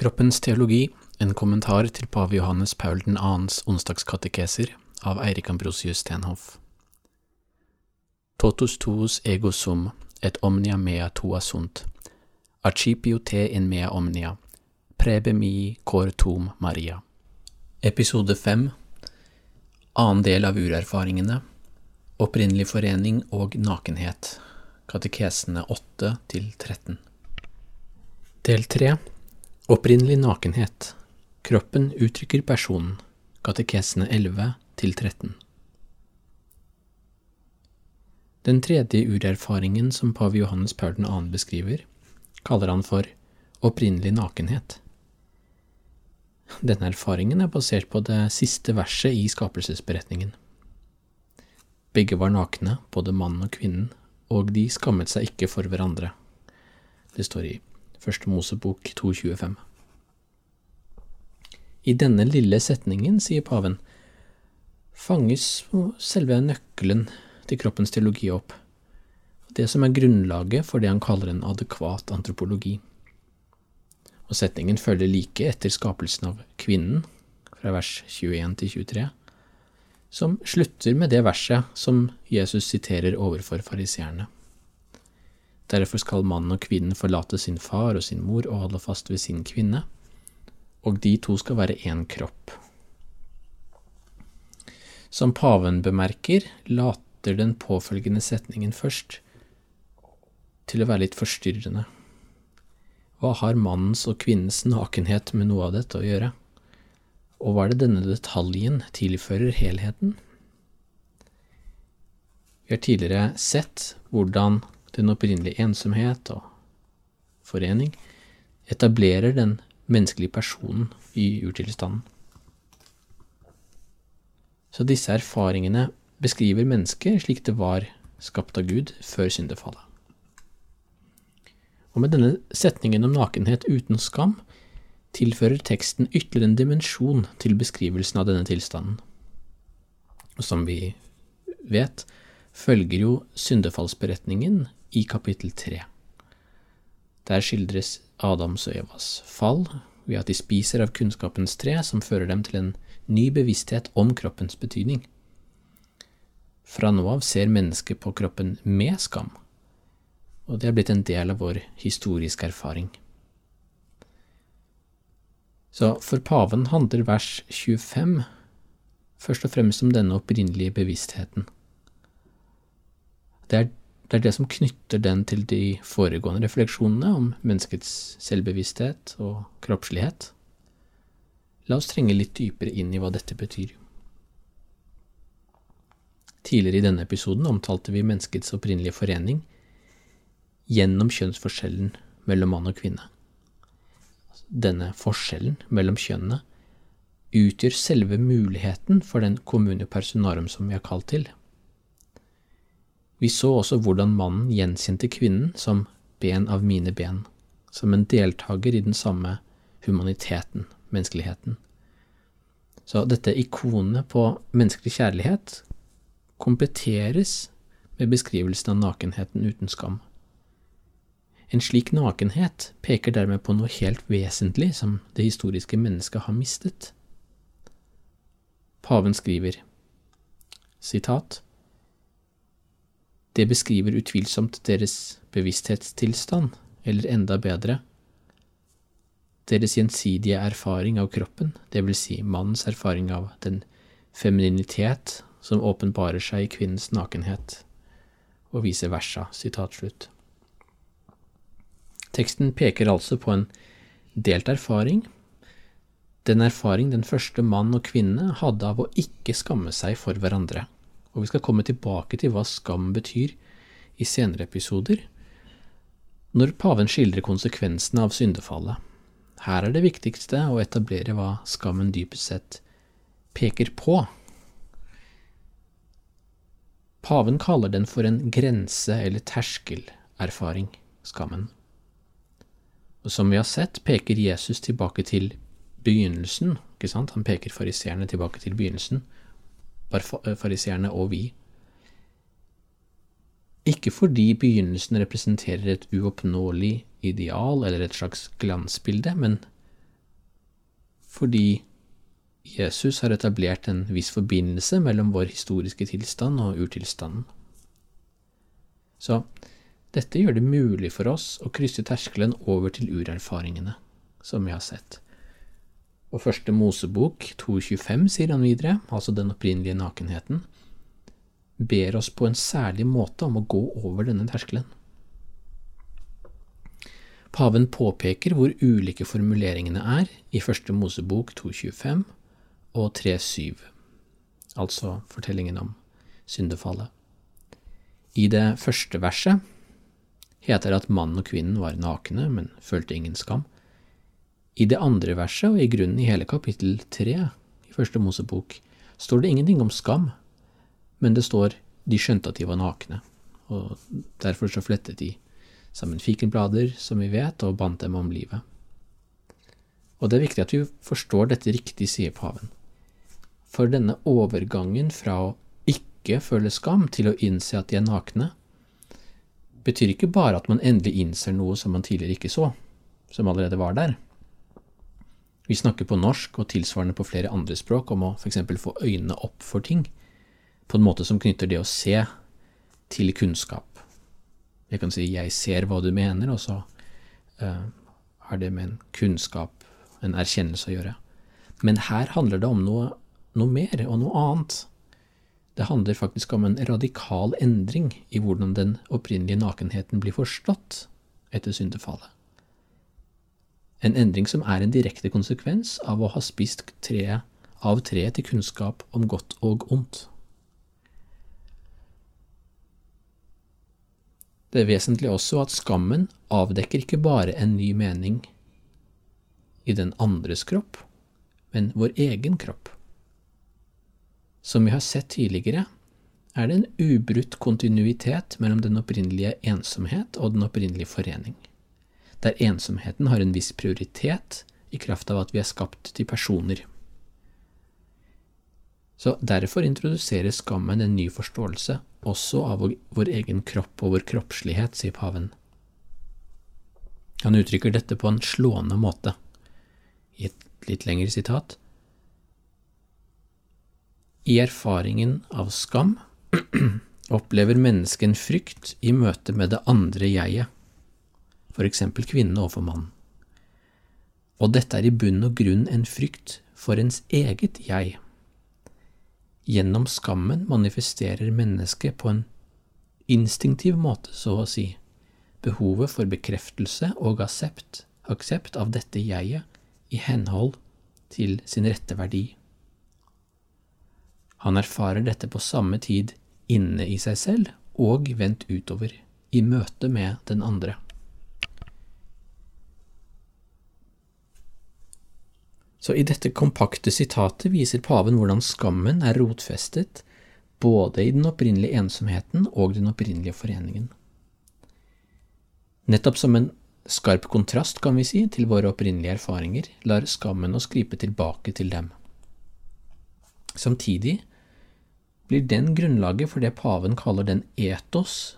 Kroppens teologi, en kommentar til pave Johannes Paul 2.s onsdagskatekeser av Eirik Ambrosius Stenhoff. Totus tuus ego sum, et omnia mea tua sunt, archipio te in mea omnia, prebe mi cor tum Maria. Episode 5 Annen del av urerfaringene. Opprinnelig forening og nakenhet. Katekesene 8 til 13 Del 3 Opprinnelig nakenhet Kroppen uttrykker personen Katekesene 11 til 13 Den tredje urerfaringen som pave Johannes Paul 2. beskriver, kaller han for opprinnelig nakenhet. Denne erfaringen er basert på det siste verset i skapelsesberetningen. Begge var nakne, både mannen og kvinnen, og de skammet seg ikke for hverandre. Det står i Første Mosebok 2.25. I denne lille setningen, sier paven, fanges selve nøkkelen til kroppens teologi opp, det som er grunnlaget for det han kaller en adekvat antropologi. Og setningen følger like etter skapelsen av kvinnen, fra vers 21 til 23, som slutter med det verset som Jesus siterer overfor fariseerne. Derfor skal mannen og kvinnen forlate sin far og sin mor og holde fast ved sin kvinne, og de to skal være én kropp. Som paven bemerker, later den påfølgende setningen først til å være litt forstyrrende. Hva har mannens og kvinnens nakenhet med noe av dette å gjøre? Og hva er det denne detaljen tilfører helheten? Vi har tidligere sett hvordan den opprinnelige ensomhet og forening etablerer den menneskelige personen i urtilstanden. Så disse erfaringene beskriver mennesket slik det var skapt av Gud før syndefallet. Og med denne setningen om nakenhet uten skam tilfører teksten ytterligere en dimensjon til beskrivelsen av denne tilstanden. Og som vi vet, følger jo syndefallsberetningen i kapittel tre. Der skildres Adams og Evas fall ved at de spiser av kunnskapens tre, som fører dem til en ny bevissthet om kroppens betydning. Fra nå av ser mennesket på kroppen med skam, og det er blitt en del av vår historiske erfaring. Så for paven handler vers 25 først og fremst om denne opprinnelige bevisstheten. Det er, det er det som knytter den til de foregående refleksjonene om menneskets selvbevissthet og kroppslighet. La oss trenge litt dypere inn i hva dette betyr. Tidligere i denne episoden omtalte vi menneskets opprinnelige forening gjennom kjønnsforskjellen mellom mann og kvinne. Denne forskjellen mellom kjønnene utgjør selve muligheten for den kommune personarum som vi har kalt til. Vi så også hvordan mannen gjenkjente kvinnen som ben av mine ben, som en deltaker i den samme humaniteten, menneskeligheten. Så dette ikonet på menneskelig kjærlighet kompletteres med beskrivelsen av nakenheten uten skam. En slik nakenhet peker dermed på noe helt vesentlig som det historiske mennesket har mistet. Paven skriver, sitat, Det beskriver utvilsomt deres bevissthetstilstand, eller enda bedre, deres gjensidige erfaring av kroppen, vil si mannens erfaring av den femininitet som åpenbarer seg i kvinnens nakenhet, og vice versa. Teksten peker altså på en delt erfaring, den erfaring den første mann og kvinne hadde av å ikke skamme seg for hverandre. Og vi skal komme tilbake til hva skam betyr i senere episoder, når paven skildrer konsekvensene av syndefallet. Her er det viktigste å etablere hva skammen dypest sett peker på. Paven kaller den for en grense- eller terskelerfaring, skammen. Og som vi har sett, peker Jesus tilbake til begynnelsen. ikke sant? Han peker fariseerne tilbake til begynnelsen. Bare eh, fariseerne og vi. Ikke fordi begynnelsen representerer et uoppnåelig ideal eller et slags glansbilde, men fordi Jesus har etablert en viss forbindelse mellom vår historiske tilstand og urtilstanden. Så dette gjør det mulig for oss å krysse terskelen over til urerfaringene, som vi har sett. Og første Mosebok 2.25 sier han videre, altså den opprinnelige nakenheten, ber oss på en særlig måte om å gå over denne terskelen. Paven påpeker hvor ulike formuleringene er i første Mosebok 2.25 og 3.7, altså fortellingen om syndefallet. I det første verset heter det at mannen og kvinnen var nakne, men følte ingen skam. I det andre verset, og i grunnen i hele kapittel tre i første Mosebok, står det ingenting om skam, men det står de skjønte at de var nakne, og derfor så flettet de sammen fikenblader, som vi vet, og bandt dem om livet. Og det er viktig at vi forstår dette riktig, sier paven. For denne overgangen fra å ikke føle skam til å innse at de er nakne, betyr ikke bare at man endelig innser noe som man tidligere ikke så, som allerede var der. Vi snakker på norsk og tilsvarende på flere andre språk om å f.eks. få øynene opp for ting, på en måte som knytter det å se til kunnskap. Jeg kan si 'jeg ser hva du mener', og så uh, har det med en kunnskap, en erkjennelse, å gjøre. Men her handler det om noe, noe mer og noe annet. Det handler faktisk om en radikal endring i hvordan den opprinnelige nakenheten blir forstått etter syndefallet. En endring som er en direkte konsekvens av å ha spist tre av treet til kunnskap om godt og ondt. Det er vesentlig også at skammen avdekker ikke bare en ny mening i den andres kropp, men vår egen kropp. Som vi har sett tidligere, er det en ubrutt kontinuitet mellom den opprinnelige ensomhet og den opprinnelige forening, der ensomheten har en viss prioritet i kraft av at vi er skapt til personer. Så Derfor introduserer skammen en ny forståelse, også av vår egen kropp og vår kroppslighet, sier paven. Han uttrykker dette på en slående måte. I et litt lengre sitat i erfaringen av skam opplever mennesket en frykt i møte med det andre jeget, eksempel kvinnen overfor mannen. Og dette er i bunn og grunn en frykt for ens eget jeg. Gjennom skammen manifesterer mennesket på en instinktiv måte, så å si, behovet for bekreftelse og aksept, aksept av dette jeget i henhold til sin rette verdi. Han erfarer dette på samme tid inne i seg selv og vendt utover, i møte med den andre. Så i dette kompakte sitatet viser paven hvordan skammen er rotfestet både i den opprinnelige ensomheten og den opprinnelige foreningen. Nettopp som en skarp kontrast, kan vi si, til våre opprinnelige erfaringer, lar skammen oss gripe tilbake til dem. Samtidig blir den grunnlaget for det paven kaller den etos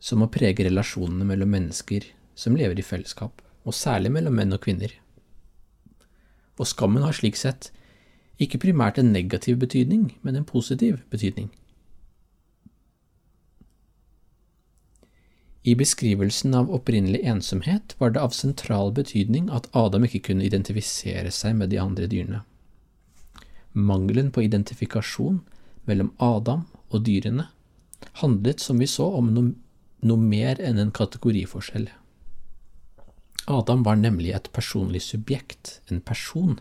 som må prege relasjonene mellom mennesker som lever i fellesskap, og særlig mellom menn og kvinner. Og skammen har slik sett ikke primært en negativ betydning, men en positiv betydning. I beskrivelsen av opprinnelig ensomhet var det av sentral betydning at Adam ikke kunne identifisere seg med de andre dyrene. Mangelen på identifikasjon mellom Adam og dyrene handlet, som vi så, om noe, noe mer enn en kategoriforskjell. Adam var nemlig et personlig subjekt, en person,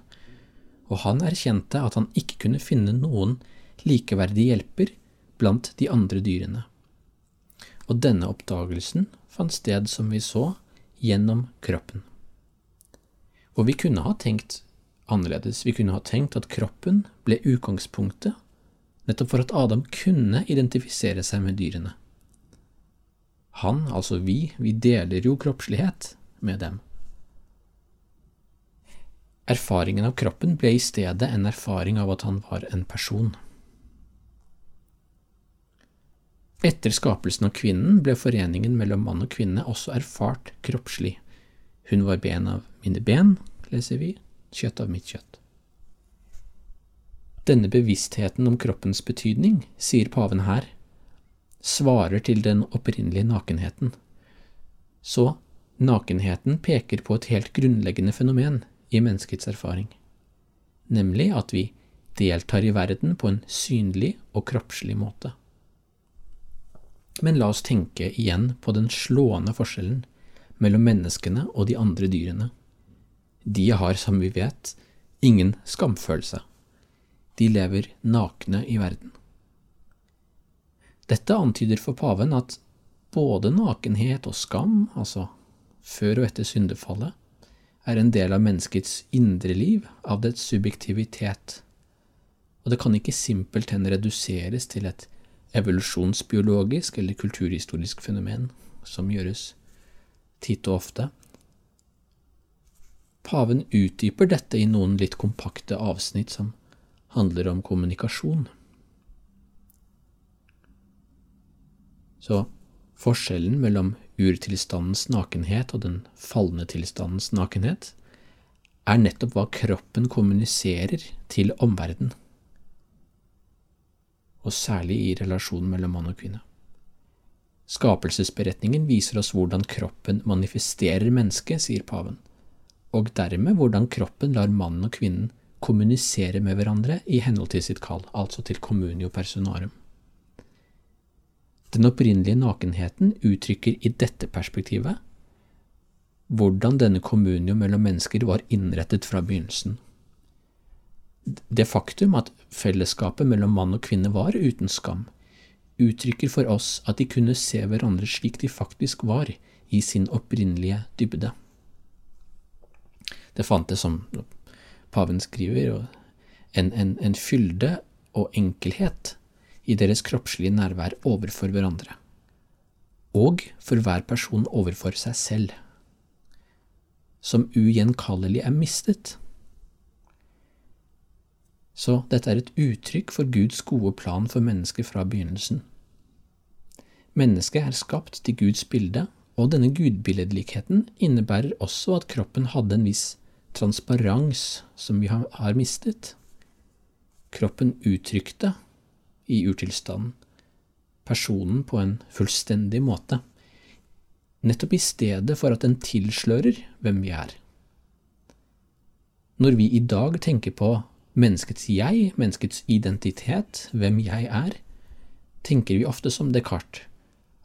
og han erkjente at han ikke kunne finne noen likeverdig hjelper blant de andre dyrene. Og denne oppdagelsen fant sted, som vi så, gjennom kroppen. Og vi kunne ha tenkt annerledes, vi kunne ha tenkt at kroppen ble utgangspunktet nettopp for at Adam kunne identifisere seg med dyrene. Han, altså vi, vi deler jo kroppslighet med dem. Erfaringen av kroppen ble i stedet en erfaring av at han var en person. Etter skapelsen av kvinnen ble foreningen mellom mann og kvinne også erfart kroppslig. Hun var ben av mine ben, leser vi, kjøtt av mitt kjøtt. Denne bevisstheten om kroppens betydning, sier paven her, svarer til den opprinnelige nakenheten. Så nakenheten peker på et helt grunnleggende fenomen i menneskets erfaring, nemlig at vi deltar i verden på en synlig og kroppslig måte. Men la oss tenke igjen på den slående forskjellen mellom menneskene og de andre dyrene. De har, som vi vet, ingen skamfølelse. De lever nakne i verden. Dette antyder for paven at både nakenhet og skam, altså før og etter syndefallet, er en del av menneskets indre liv, av dets subjektivitet, og det kan ikke simpelthen reduseres til et evolusjonsbiologisk eller kulturhistorisk fenomen, som gjøres titt og ofte. Paven utdyper dette i noen litt kompakte avsnitt som handler om kommunikasjon. Så forskjellen mellom urtilstandens nakenhet og den falne tilstandens nakenhet er nettopp hva kroppen kommuniserer til omverdenen, og særlig i relasjonen mellom mann og kvinne. Skapelsesberetningen viser oss hvordan kroppen manifesterer mennesket, sier paven, og dermed hvordan kroppen lar mannen og kvinnen kommunisere med hverandre i henhold til sitt kall, altså til communio personarum. Den opprinnelige nakenheten uttrykker i dette perspektivet hvordan denne kommunio mellom mennesker var innrettet fra begynnelsen. Det faktum at fellesskapet mellom mann og kvinne var uten skam, uttrykker for oss at de kunne se hverandre slik de faktisk var, i sin opprinnelige dybde. Det fantes, som paven skriver, en, en, en fylde og enkelhet i deres kroppslige nærvær overfor hverandre, og for hver person overfor seg selv, som ugjenkallelig er mistet. Så dette er et uttrykk for Guds gode plan for mennesket fra begynnelsen. Mennesket er skapt til Guds bilde, og denne gudbilledlikheten innebærer også at kroppen hadde en viss transparens som vi har mistet. Kroppen uttrykte, i urtilstanden, personen på en fullstendig måte, nettopp i stedet for at den tilslører hvem vi er. Når vi i dag tenker på menneskets jeg, menneskets identitet, hvem jeg er, tenker vi ofte som Descartes,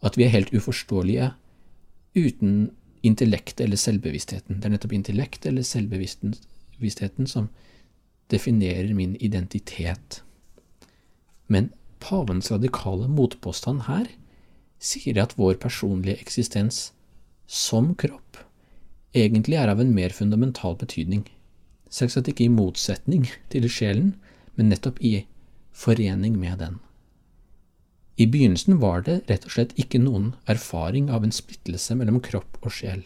at vi er helt uforståelige uten intellekt eller selvbevisstheten. Det er nettopp intellekt eller selvbevisstheten som definerer min identitet. Men pavens radikale motpåstand her sier at vår personlige eksistens som kropp egentlig er av en mer fundamental betydning, selvsagt ikke i motsetning til sjelen, men nettopp i forening med den. I begynnelsen var det rett og slett ikke noen erfaring av en splittelse mellom kropp og sjel.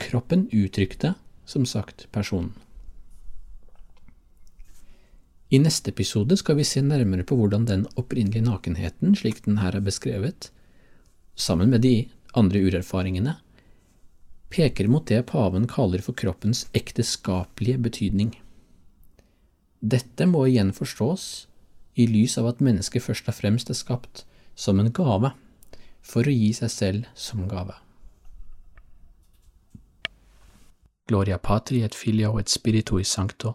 Kroppen uttrykte, som sagt, personen. I neste episode skal vi se nærmere på hvordan den opprinnelige nakenheten, slik den her er beskrevet, sammen med de andre urerfaringene, peker mot det paven kaller for kroppens ekteskapelige betydning. Dette må igjen forstås i lys av at mennesket først og fremst er skapt som en gave, for å gi seg selv som gave. Gloria patri et filio et spiritui sancto,